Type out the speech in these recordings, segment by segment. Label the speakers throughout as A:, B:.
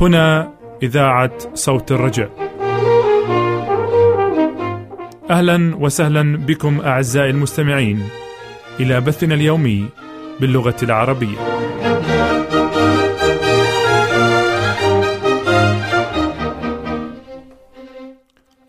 A: هنا إذاعة صوت الرجاء. أهلا وسهلا بكم أعزائي المستمعين إلى بثنا اليومي باللغة العربية.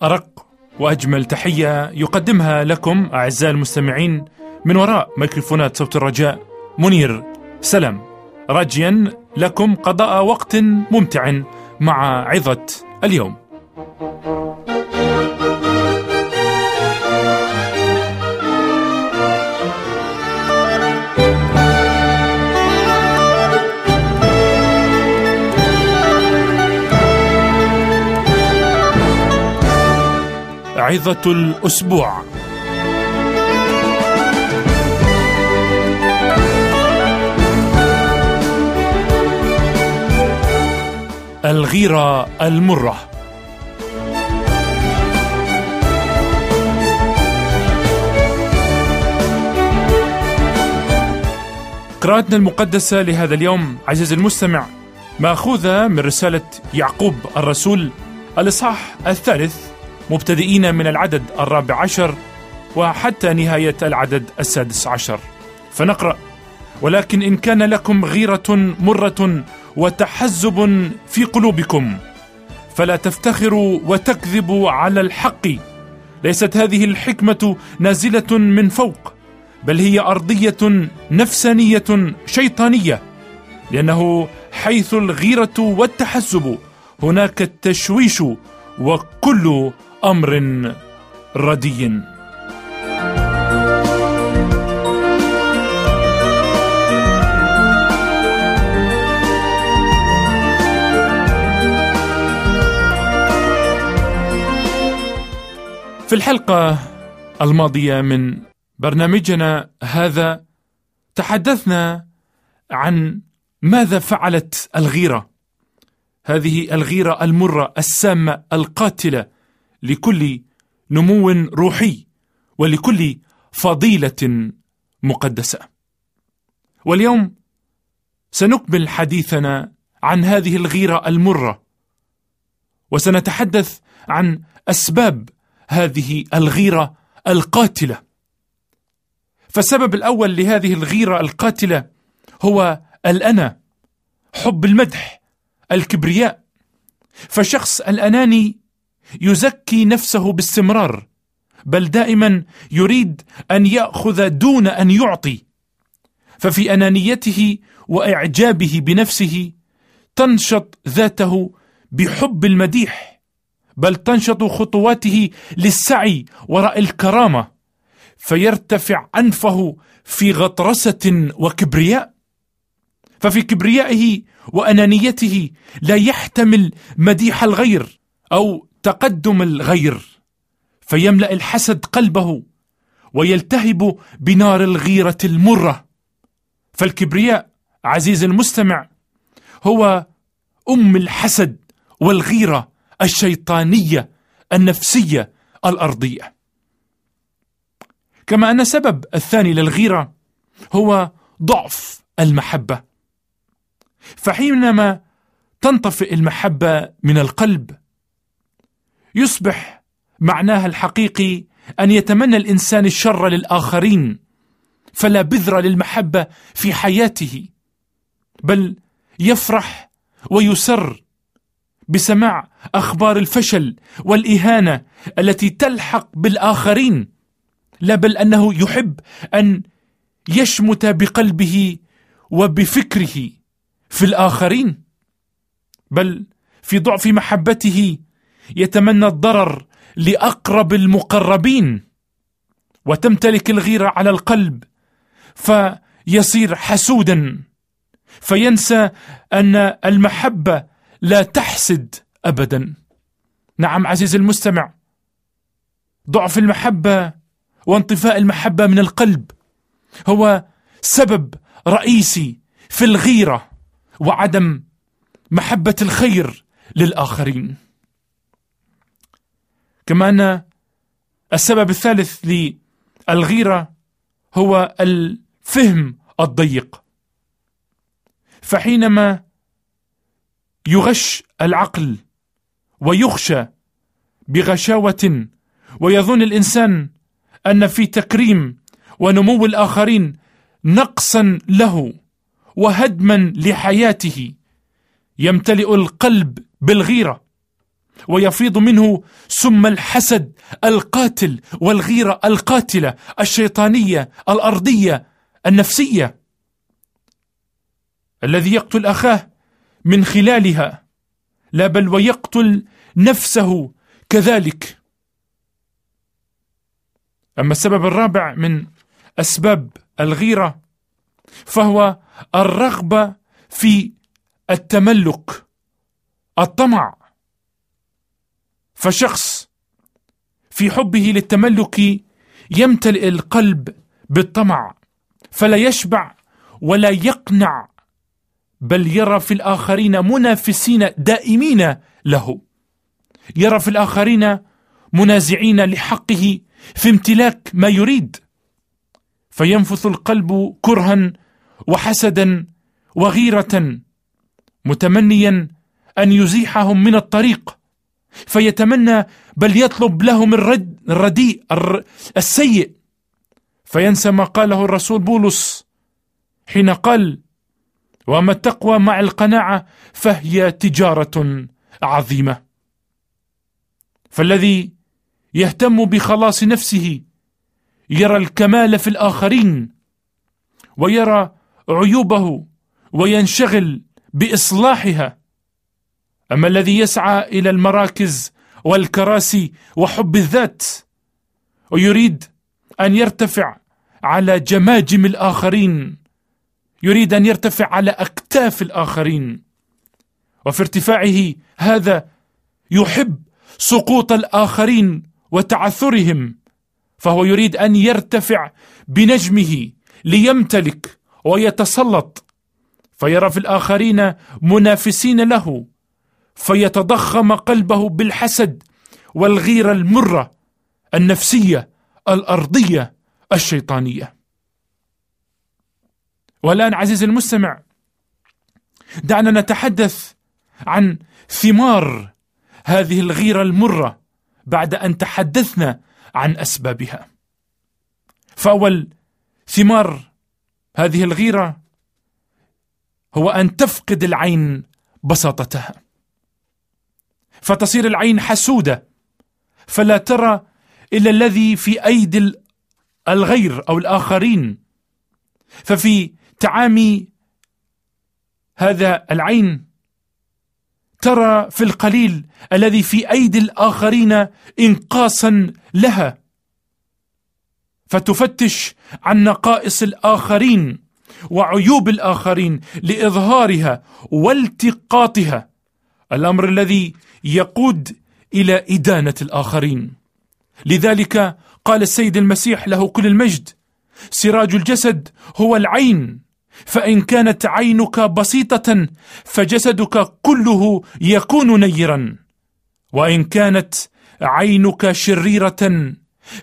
A: أرق وأجمل تحية يقدمها لكم أعزائي المستمعين من وراء ميكروفونات صوت الرجاء منير سلام راجيا لكم قضاء وقت ممتع مع عظة اليوم. عظة الأسبوع الغيرة المرة. قراءتنا المقدسة لهذا اليوم عزيزي المستمع مأخوذة من رسالة يعقوب الرسول الإصحاح الثالث مبتدئين من العدد الرابع عشر وحتى نهاية العدد السادس عشر. فنقرأ ولكن إن كان لكم غيرة مرة وتحزب في قلوبكم. فلا تفتخروا وتكذبوا على الحق. ليست هذه الحكمة نازلة من فوق بل هي أرضية نفسانية شيطانية. لأنه حيث الغيرة والتحزب هناك التشويش وكل أمر ردي. في الحلقة الماضية من برنامجنا هذا تحدثنا عن ماذا فعلت الغيرة. هذه الغيرة المرة السامة القاتلة لكل نمو روحي ولكل فضيلة مقدسة. واليوم سنكمل حديثنا عن هذه الغيرة المرة وسنتحدث عن أسباب هذه الغيرة القاتلة. فالسبب الأول لهذه الغيرة القاتلة هو الأنا حب المدح الكبرياء. فالشخص الأناني يزكي نفسه باستمرار بل دائما يريد أن يأخذ دون أن يعطي. ففي أنانيته وإعجابه بنفسه تنشط ذاته بحب المديح. بل تنشط خطواته للسعي وراء الكرامة فيرتفع أنفه في غطرسة وكبرياء. ففي كبريائه وأنانيته لا يحتمل مديح الغير أو تقدم الغير فيملأ الحسد قلبه ويلتهب بنار الغيرة المرة. فالكبرياء عزيز المستمع هو أم الحسد والغيرة. الشيطانية النفسية الأرضية. كما أن السبب الثاني للغيرة هو ضعف المحبة. فحينما تنطفئ المحبة من القلب يصبح معناها الحقيقي أن يتمنى الإنسان الشر للآخرين فلا بذر للمحبة في حياته بل يفرح ويسر بسماع أخبار الفشل والإهانة التي تلحق بالآخرين. لا بل أنه يحب أن يشمت بقلبه وبفكره في الآخرين. بل في ضعف محبته يتمنى الضرر لأقرب المقربين. وتمتلك الغيره على القلب فيصير حسودا. فينسى أن المحبة لا تحسد ابدا. نعم عزيزي المستمع ضعف المحبة وانطفاء المحبة من القلب هو سبب رئيسي في الغيرة وعدم محبة الخير للآخرين. كما أن السبب الثالث للغيرة هو الفهم الضيق. فحينما يغش العقل ويخشى بغشاوة ويظن الإنسان أن في تكريم ونمو الآخرين نقصا له وهدما لحياته. يمتلئ القلب بالغيرة ويفيض منه سم الحسد القاتل والغيرة القاتلة الشيطانية الأرضية النفسية الذي يقتل أخاه من خلالها. لا بل ويقتل نفسه كذلك. أما السبب الرابع من أسباب الغيرة فهو الرغبة في التملك الطمع. فشخص في حبه للتملك يمتلئ القلب بالطمع فلا يشبع ولا يقنع بل يرى في الآخرين منافسين دائمين له. يرى في الآخرين منازعين لحقه في امتلاك ما يريد. فينفث القلب كرها وحسدا وغيرة متمنيا أن يزيحهم من الطريق. فيتمنى بل يطلب لهم الرد الرديء السيء. فينسى ما قاله الرسول بولس حين قال وأما التقوى مع القناعة فهي تجارة عظيمة. فالذي يهتم بخلاص نفسه يرى الكمال في الآخرين ويرى عيوبه وينشغل بإصلاحها. أما الذي يسعى إلى المراكز والكراسي وحب الذات ويريد أن يرتفع على جماجم الآخرين. يريد أن يرتفع على أكتاف الآخرين. وفي ارتفاعه هذا يحب سقوط الآخرين وتعثرهم. فهو يريد أن يرتفع بنجمه ليمتلك ويتسلط. فيرى في الآخرين منافسين له. فيتضخم قلبه بالحسد والغيره المرة النفسية الأرضية الشيطانية. والآن عزيزي المستمع دعنا نتحدث عن ثمار هذه الغيرة المرة بعد أن تحدثنا عن أسبابها. فأول ثمار هذه الغيرة هو أن تفقد العين بساطتها. فتصير العين حسودة فلا ترى إلا الذي في أيدي الغير أو الآخرين. ففي تعامي هذا العين. ترى في القليل الذي في أيدي الآخرين انقاصا لها. فتفتش عن نقائص الآخرين وعيوب الآخرين لإظهارها والتقاطها. الأمر الذي يقود إلى إدانة الآخرين. لذلك قال السيد المسيح له كل المجد سراج الجسد هو العين. فإن كانت عينك بسيطة فجسدك كله يكون نيرا. وإن كانت عينك شريرة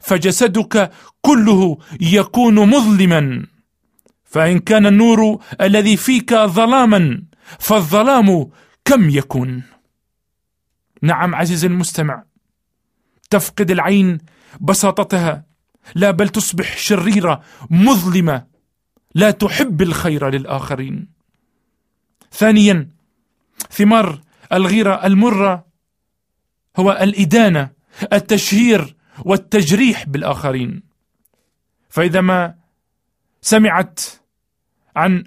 A: فجسدك كله يكون مظلما. فإن كان النور الذي فيك ظلاما فالظلام كم يكون؟ نعم عزيزي المستمع تفقد العين بساطتها لا بل تصبح شريرة مظلمة. لا تحب الخير للآخرين. ثانيا ثمار الغيرة المرة هو الإدانة التشهير والتجريح بالآخرين. فإذا ما سمعت عن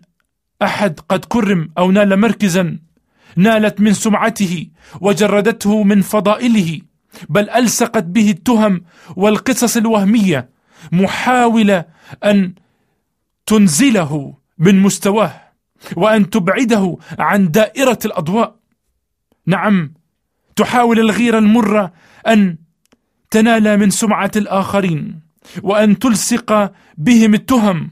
A: أحد قد كرم أو نال مركزا نالت من سمعته وجردته من فضائله بل الصقت به التهم والقصص الوهمية محاولة أن تنزله من مستواه وأن تبعده عن دائرة الأضواء. نعم تحاول الغيره المره أن تنال من سمعة الآخرين وأن تلصق بهم التهم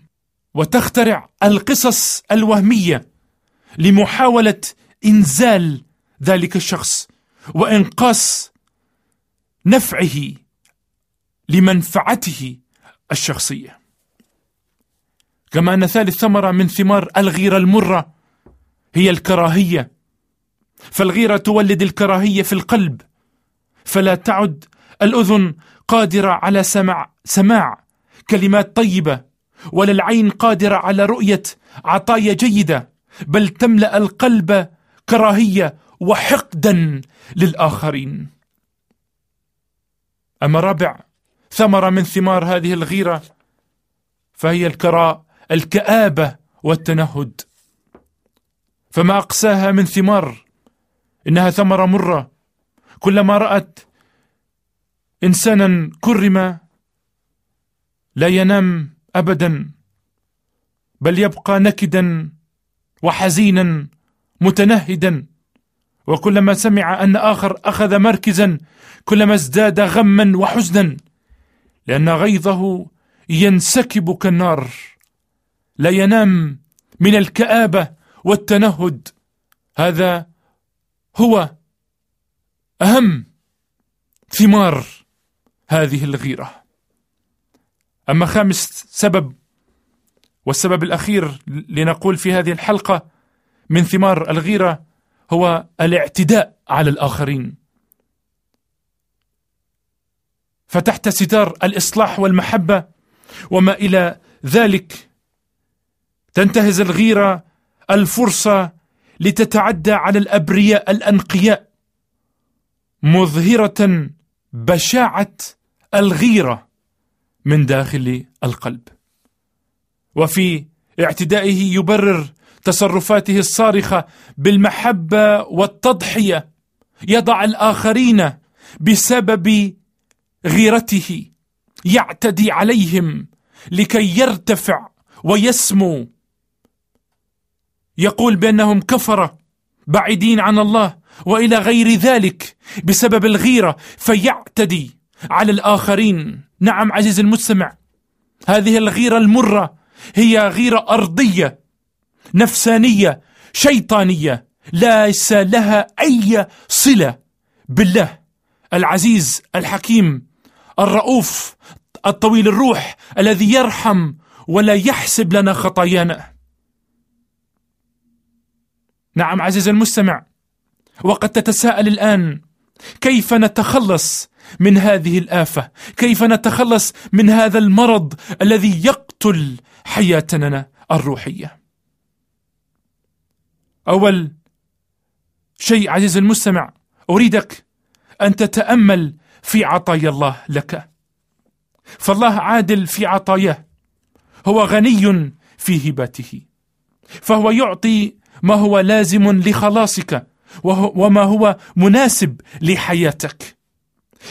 A: وتخترع القصص الوهمية لمحاولة إنزال ذلك الشخص وإنقاص نفعه لمنفعته الشخصية. كما أن ثالث ثمرة من ثمار الغيرة المرة هي الكراهية. فالغيرة تولد الكراهية في القلب. فلا تعد الأذن قادرة على سمع سماع كلمات طيبة ولا العين قادرة على رؤية عطايا جيدة بل تملأ القلب كراهية وحقدا للآخرين. أما رابع ثمرة من ثمار هذه الغيرة فهي الكراء الكآبة والتنهد. فما أقساها من ثمار إنها ثمره مرة. كلما رأت إنسانا كرم لا ينام أبدا بل يبقى نكدا وحزينا متنهدا. وكلما سمع أن آخر أخذ مركزا كلما ازداد غما وحزنا لأن غيظه ينسكب كالنار. لا ينام من الكآبة والتنهد. هذا هو أهم ثمار هذه الغيرة. أما خامس سبب والسبب الأخير لنقول في هذه الحلقة من ثمار الغيرة هو الاعتداء على الآخرين. فتحت ستار الإصلاح والمحبة وما إلى ذلك تنتهز الغيرة الفرصة لتتعدى على الأبرياء الأنقياء. مظهرة بشاعة الغيرة من داخل القلب. وفي اعتدائه يبرر تصرفاته الصارخة بالمحبة والتضحية. يضع الآخرين بسبب غيرته. يعتدي عليهم لكي يرتفع ويسمو يقول بأنهم كفره بعيدين عن الله وإلى غير ذلك بسبب الغيرة فيعتدي على الآخرين. نعم عزيزي المستمع هذه الغيرة المرة هي غيرة أرضية نفسانية شيطانية ليس لها أي صلة بالله. العزيز الحكيم الرؤوف الطويل الروح الذي يرحم ولا يحسب لنا خطايانا. نعم عزيزي المستمع. وقد تتساءل الآن كيف نتخلص من هذه الآفة؟ كيف نتخلص من هذا المرض الذي يقتل حياتنا الروحية؟ أول شيء عزيزي المستمع أريدك أن تتأمل في عطايا الله لك. فالله عادل في عطاياه هو غني في هباته فهو يعطي ما هو لازم لخلاصك وما هو مناسب لحياتك.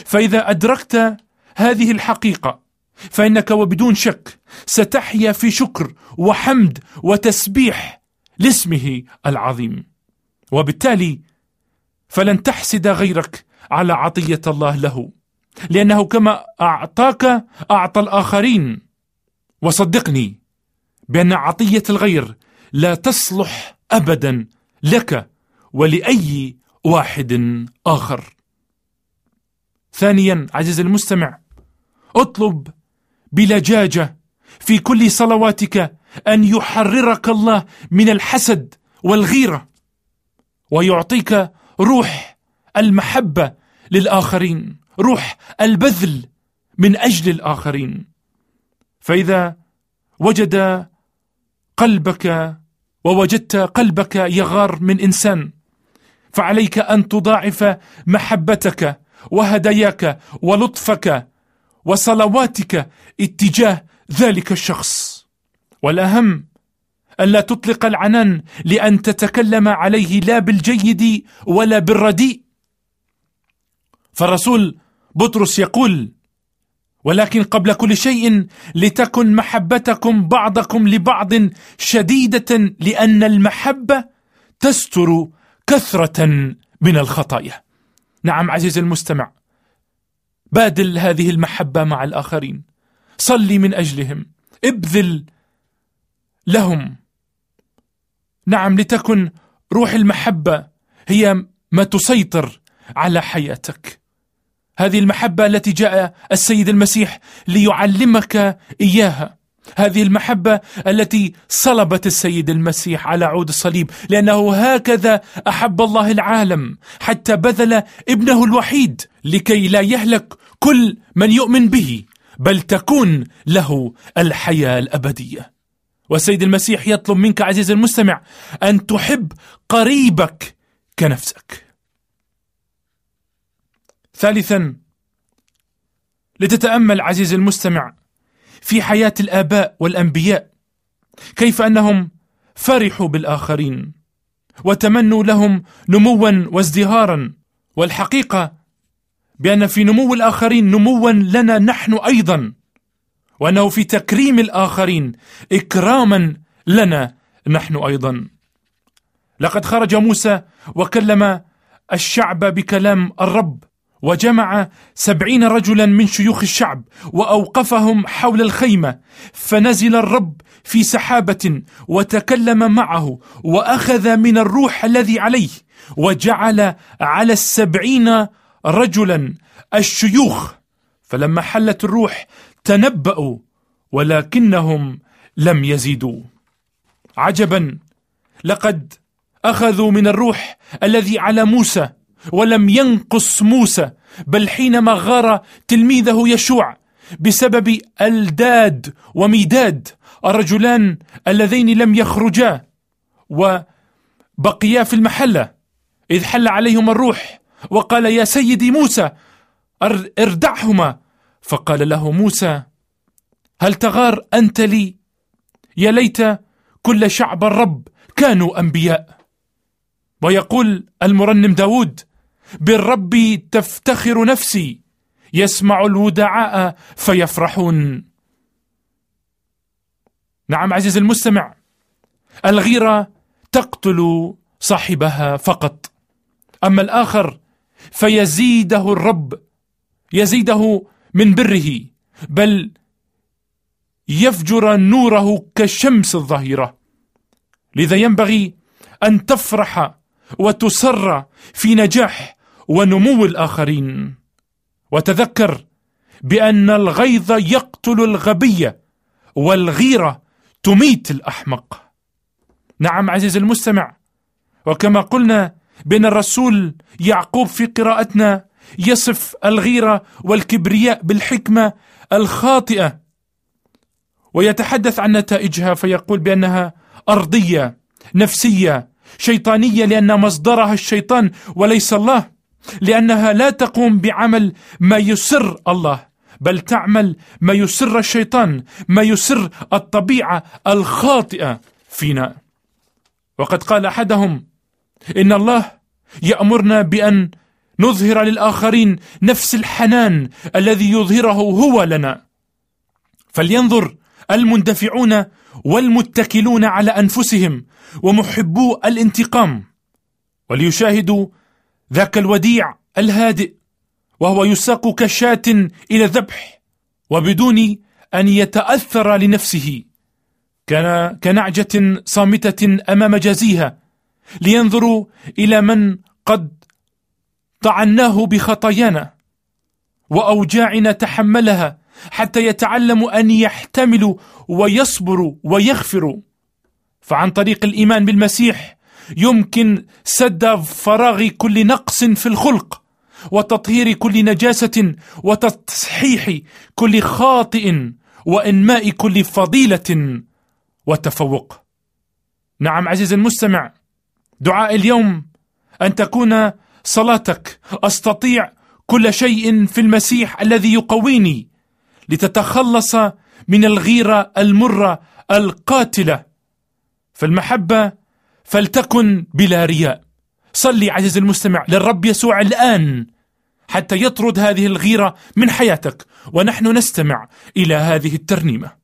A: فإذا أدركت هذه الحقيقة فإنك وبدون شك ستحيا في شكر وحمد وتسبيح لاسمه العظيم. وبالتالي فلن تحسد غيرك على عطية الله له لأنه كما أعطاك أعطى الآخرين. وصدقني بأن عطية الغير لا تصلح ابدا لك ولأي واحد آخر. ثانيا عزيزي المستمع اطلب بلجاجه في كل صلواتك أن يحررك الله من الحسد والغيرة ويعطيك روح المحبة للآخرين روح البذل من أجل الآخرين. فإذا وجد قلبك ووجدت قلبك يغار من إنسان فعليك أن تضاعف محبتك وهداياك ولطفك وصلواتك اتجاه ذلك الشخص. والأهم الا تطلق العنان لأن تتكلم عليه لا بالجيد ولا بالرديء. فالرسول بطرس يقول ولكن قبل كل شيء لتكن محبتكم بعضكم لبعض شديدة لأن المحبة تستر كثرة من الخطايا. نعم عزيزي المستمع بادل هذه المحبة مع الآخرين. صلي من أجلهم ابذل لهم. نعم لتكن روح المحبة هي ما تسيطر على حياتك. هذه المحبة التي جاء السيد المسيح ليعلمك إياها. هذه المحبة التي صلبت السيد المسيح على عود الصليب لأنه هكذا أحب الله العالم حتى بذل ابنه الوحيد لكي لا يهلك كل من يؤمن به بل تكون له الحياة الأبدية. والسيد المسيح يطلب منك عزيزي المستمع أن تحب قريبك كنفسك. ثالثا لتتأمل عزيزي المستمع في حياة الآباء والأنبياء كيف أنهم فرحوا بالآخرين وتمنوا لهم نموا وازدهارا والحقيقة بأن في نمو الآخرين نموا لنا نحن أيضا وأنه في تكريم الآخرين إكراما لنا نحن أيضا. لقد خرج موسى وكلم الشعب بكلام الرب وجمع سبعين رجلا من شيوخ الشعب وأوقفهم حول الخيمة فنزل الرب في سحابة وتكلم معه وأخذ من الروح الذي عليه وجعل على السبعين رجلا الشيوخ. فلما حلت الروح تنبأوا ولكنهم لم يزيدوا. عجبا لقد أخذوا من الروح الذي على موسى ولم ينقص موسى بل حينما غار تلميذه يشوع بسبب الداد وميداد الرجلان اللذين لم يخرجا وبقيا في المحلة إذ حل عليهما الروح وقال يا سيدي موسى اردعهما. فقال له موسى هل تغار أنت لي؟ يا ليت كل شعب الرب كانوا أنبياء. ويقول المرنم داود بالرب تفتخر نفسي. يسمع الودعاء فيفرحون. نعم عزيزي المستمع الغيرة تقتل صاحبها فقط. أما الآخر فيزيده الرب يزيده من بره بل يفجر نوره كالشمس الظهيرة. لذا ينبغي أن تفرح وتسر في نجاح ونمو الآخرين. وتذكر بأن الغيظ يقتل الغبيه والغيرة تميت الأحمق. نعم عزيزي المستمع وكما قلنا بين الرسول يعقوب في قراءتنا يصف الغيرة والكبرياء بالحكمة الخاطئة ويتحدث عن نتائجها فيقول بأنها أرضية نفسية شيطانية لأن مصدرها الشيطان وليس الله. لأنها لا تقوم بعمل ما يسر الله بل تعمل ما يسر الشيطان ما يسر الطبيعة الخاطئة فينا. وقد قال أحدهم إن الله يأمرنا بأن نظهر للآخرين نفس الحنان الذي يظهره هو لنا. فلينظر المندفعون والمتكلون على أنفسهم ومحبو الانتقام وليشاهدوا ذاك الوديع الهادئ وهو يساق كشاة إلى الذبح وبدون أن يتأثر لنفسه. كان كنعجة صامتة أمام جزيها لينظروا إلى من قد طعناه بخطايانا وأوجاعنا تحملها حتى يتعلموا أن يحتملوا ويصبروا ويغفروا فعن طريق الإيمان بالمسيح يمكن سد فراغ كل نقص في الخلق وتطهير كل نجاسة وتصحيح كل خاطئ وإنماء كل فضيلة وتفوق. نعم عزيزي المستمع دعاء اليوم أن تكون صلاتك أستطيع كل شيء في المسيح الذي يقويني لتتخلص من الغيرة المرة القاتلة. فالمحبة فلتكن بلا رياء. صلي عزيزي المستمع للرب يسوع الآن حتى يطرد هذه الغيرة من حياتك ونحن نستمع إلى هذه الترنيمة.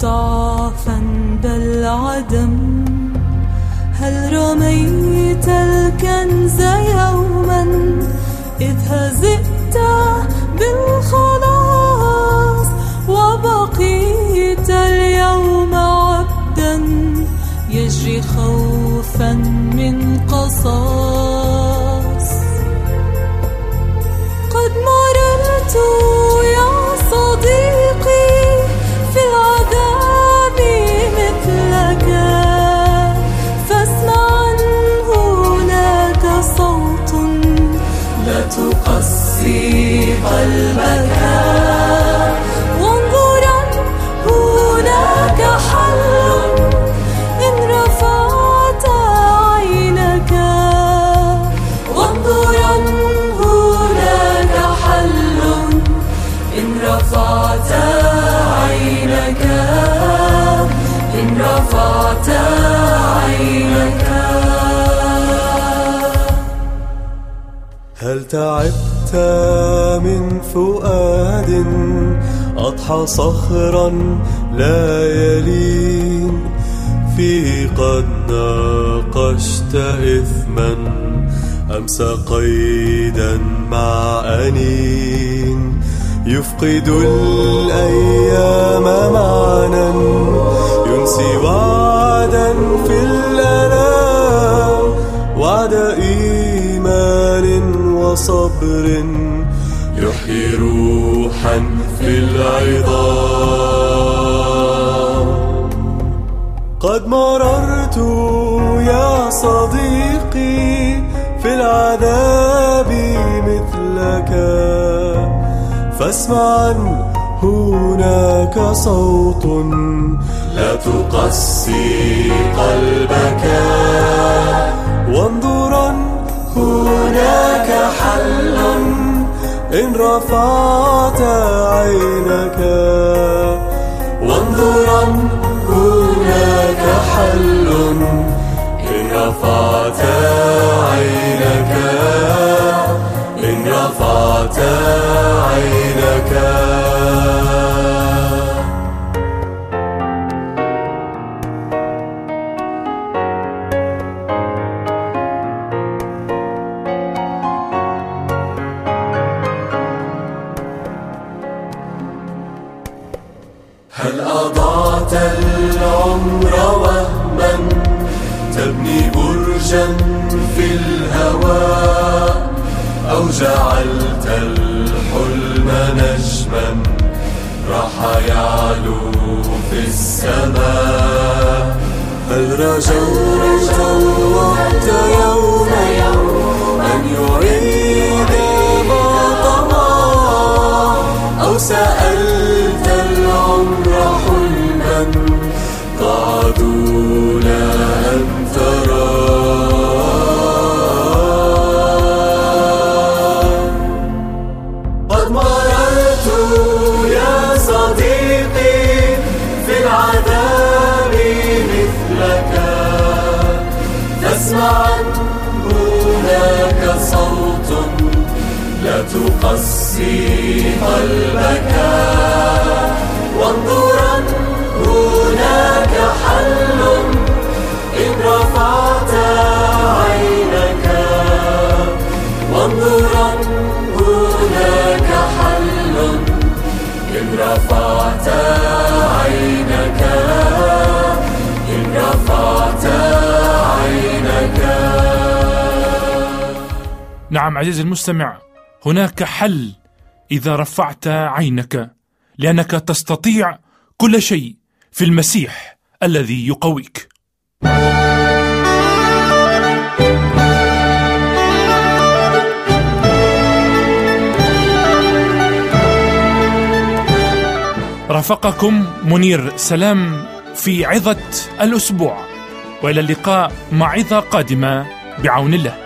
B: ضعفا بل عدم هل رميت الكنز يوما؟ إذ هزئت بالخلاص وبقيت اليوم عبدا. يجري خوفا من قصاص. وانظرا هناك حل إن رفعت عينك وانظرا هناك حل إن رفعت عينك إن رفعت عينك
C: هل تعبت من فؤاد أضحى صخرا لا يلين فيه قد ناقشت إثما أمس قيدا مع أنين يفقد الأيام معنى ينسي وعدا في الأنام وعد وصبر يحيي روحا في العظام. قد مررت يا صديقي في العذاب مثلك فاسمعا هناك صوت لا تقسي قلبك. وانظرا هناك حل إن رفعت عينك. وانظرا هناك حل إن رفعت عينك. إن رفعت عينك. راح يعلو في السماء. هل رجوت الوقت يوما أن
A: نعم عزيزي المستمع هناك حل إذا رفعت عينك لأنك تستطيع كل شيء في المسيح الذي يقويك. رافقكم منير سلام في عظة الأسبوع وإلى اللقاء مع عظة قادمة بعون الله.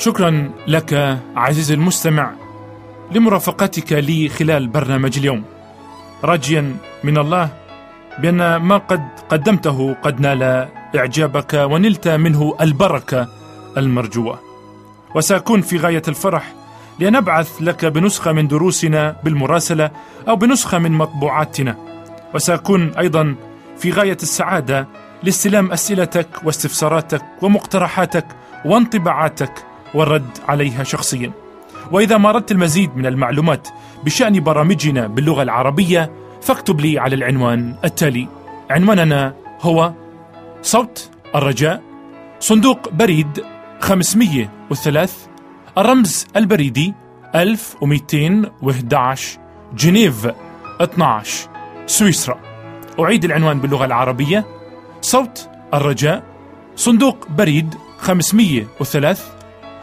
A: شكرا لك عزيزي المستمع لمرافقتك لي خلال برنامج اليوم. راجيا من الله بأن ما قد قدمته قد نال إعجابك ونلت منه البركة المرجوة. وسأكون في غاية الفرح لأن أبعث لك بنسخة من دروسنا بالمراسلة أو بنسخة من مطبوعاتنا. وسأكون أيضا في غاية السعادة لاستلام أسئلتك واستفساراتك ومقترحاتك وانطباعاتك والرد عليها شخصيا. وإذا ما اردت المزيد من المعلومات بشأن برامجنا باللغة العربية فاكتب لي على العنوان التالي. عنواننا هو صوت الرجاء صندوق بريد 503 الرمز البريدي 1211 جنيف 12 سويسرا. أعيد العنوان باللغة العربية. صوت الرجاء صندوق بريد 503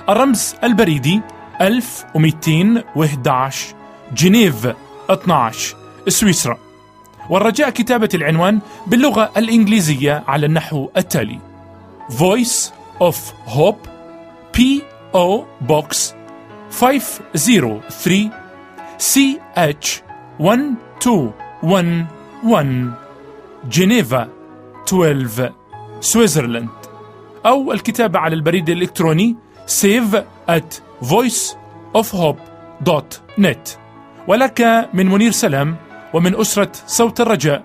A: الرمز البريدي 1211 جنيف 12 سويسرا والرجاء كتابة العنوان باللغة الإنجليزية على النحو التالي Voice of Hope P.O. Box 503 CH 1211 جنيفا 12 سويسرلاند أو الكتابة على البريد الإلكتروني save at voiceofhope.net ولك من منير سلام ومن أسرة صوت الرجاء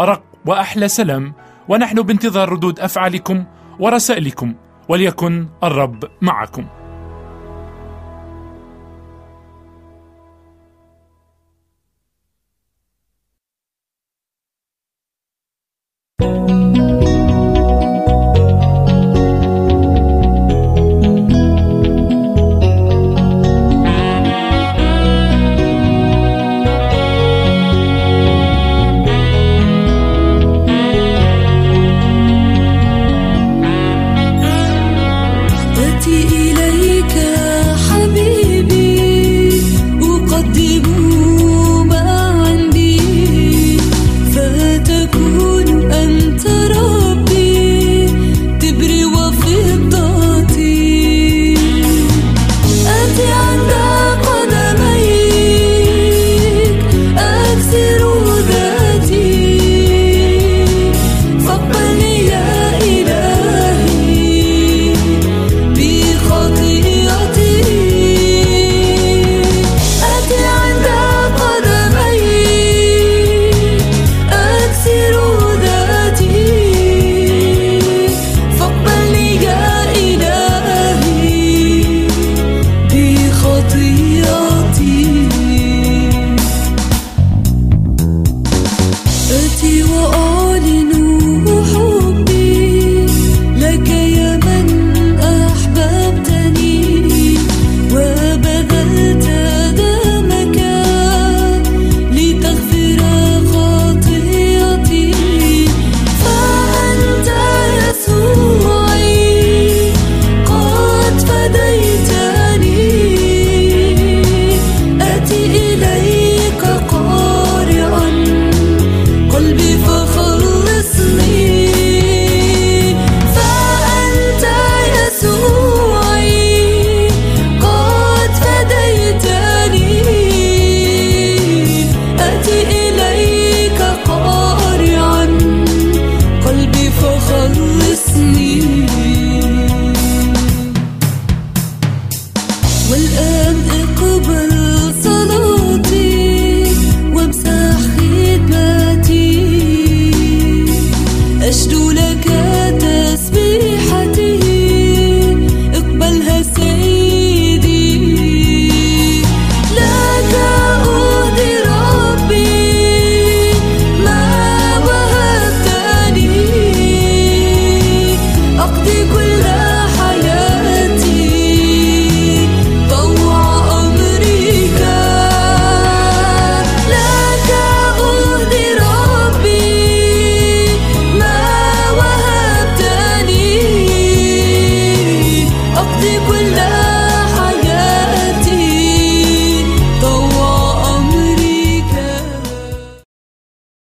A: أرق وأحلى سلام ونحن بانتظار ردود أفعالكم ورسائلكم وليكن الرب معكم.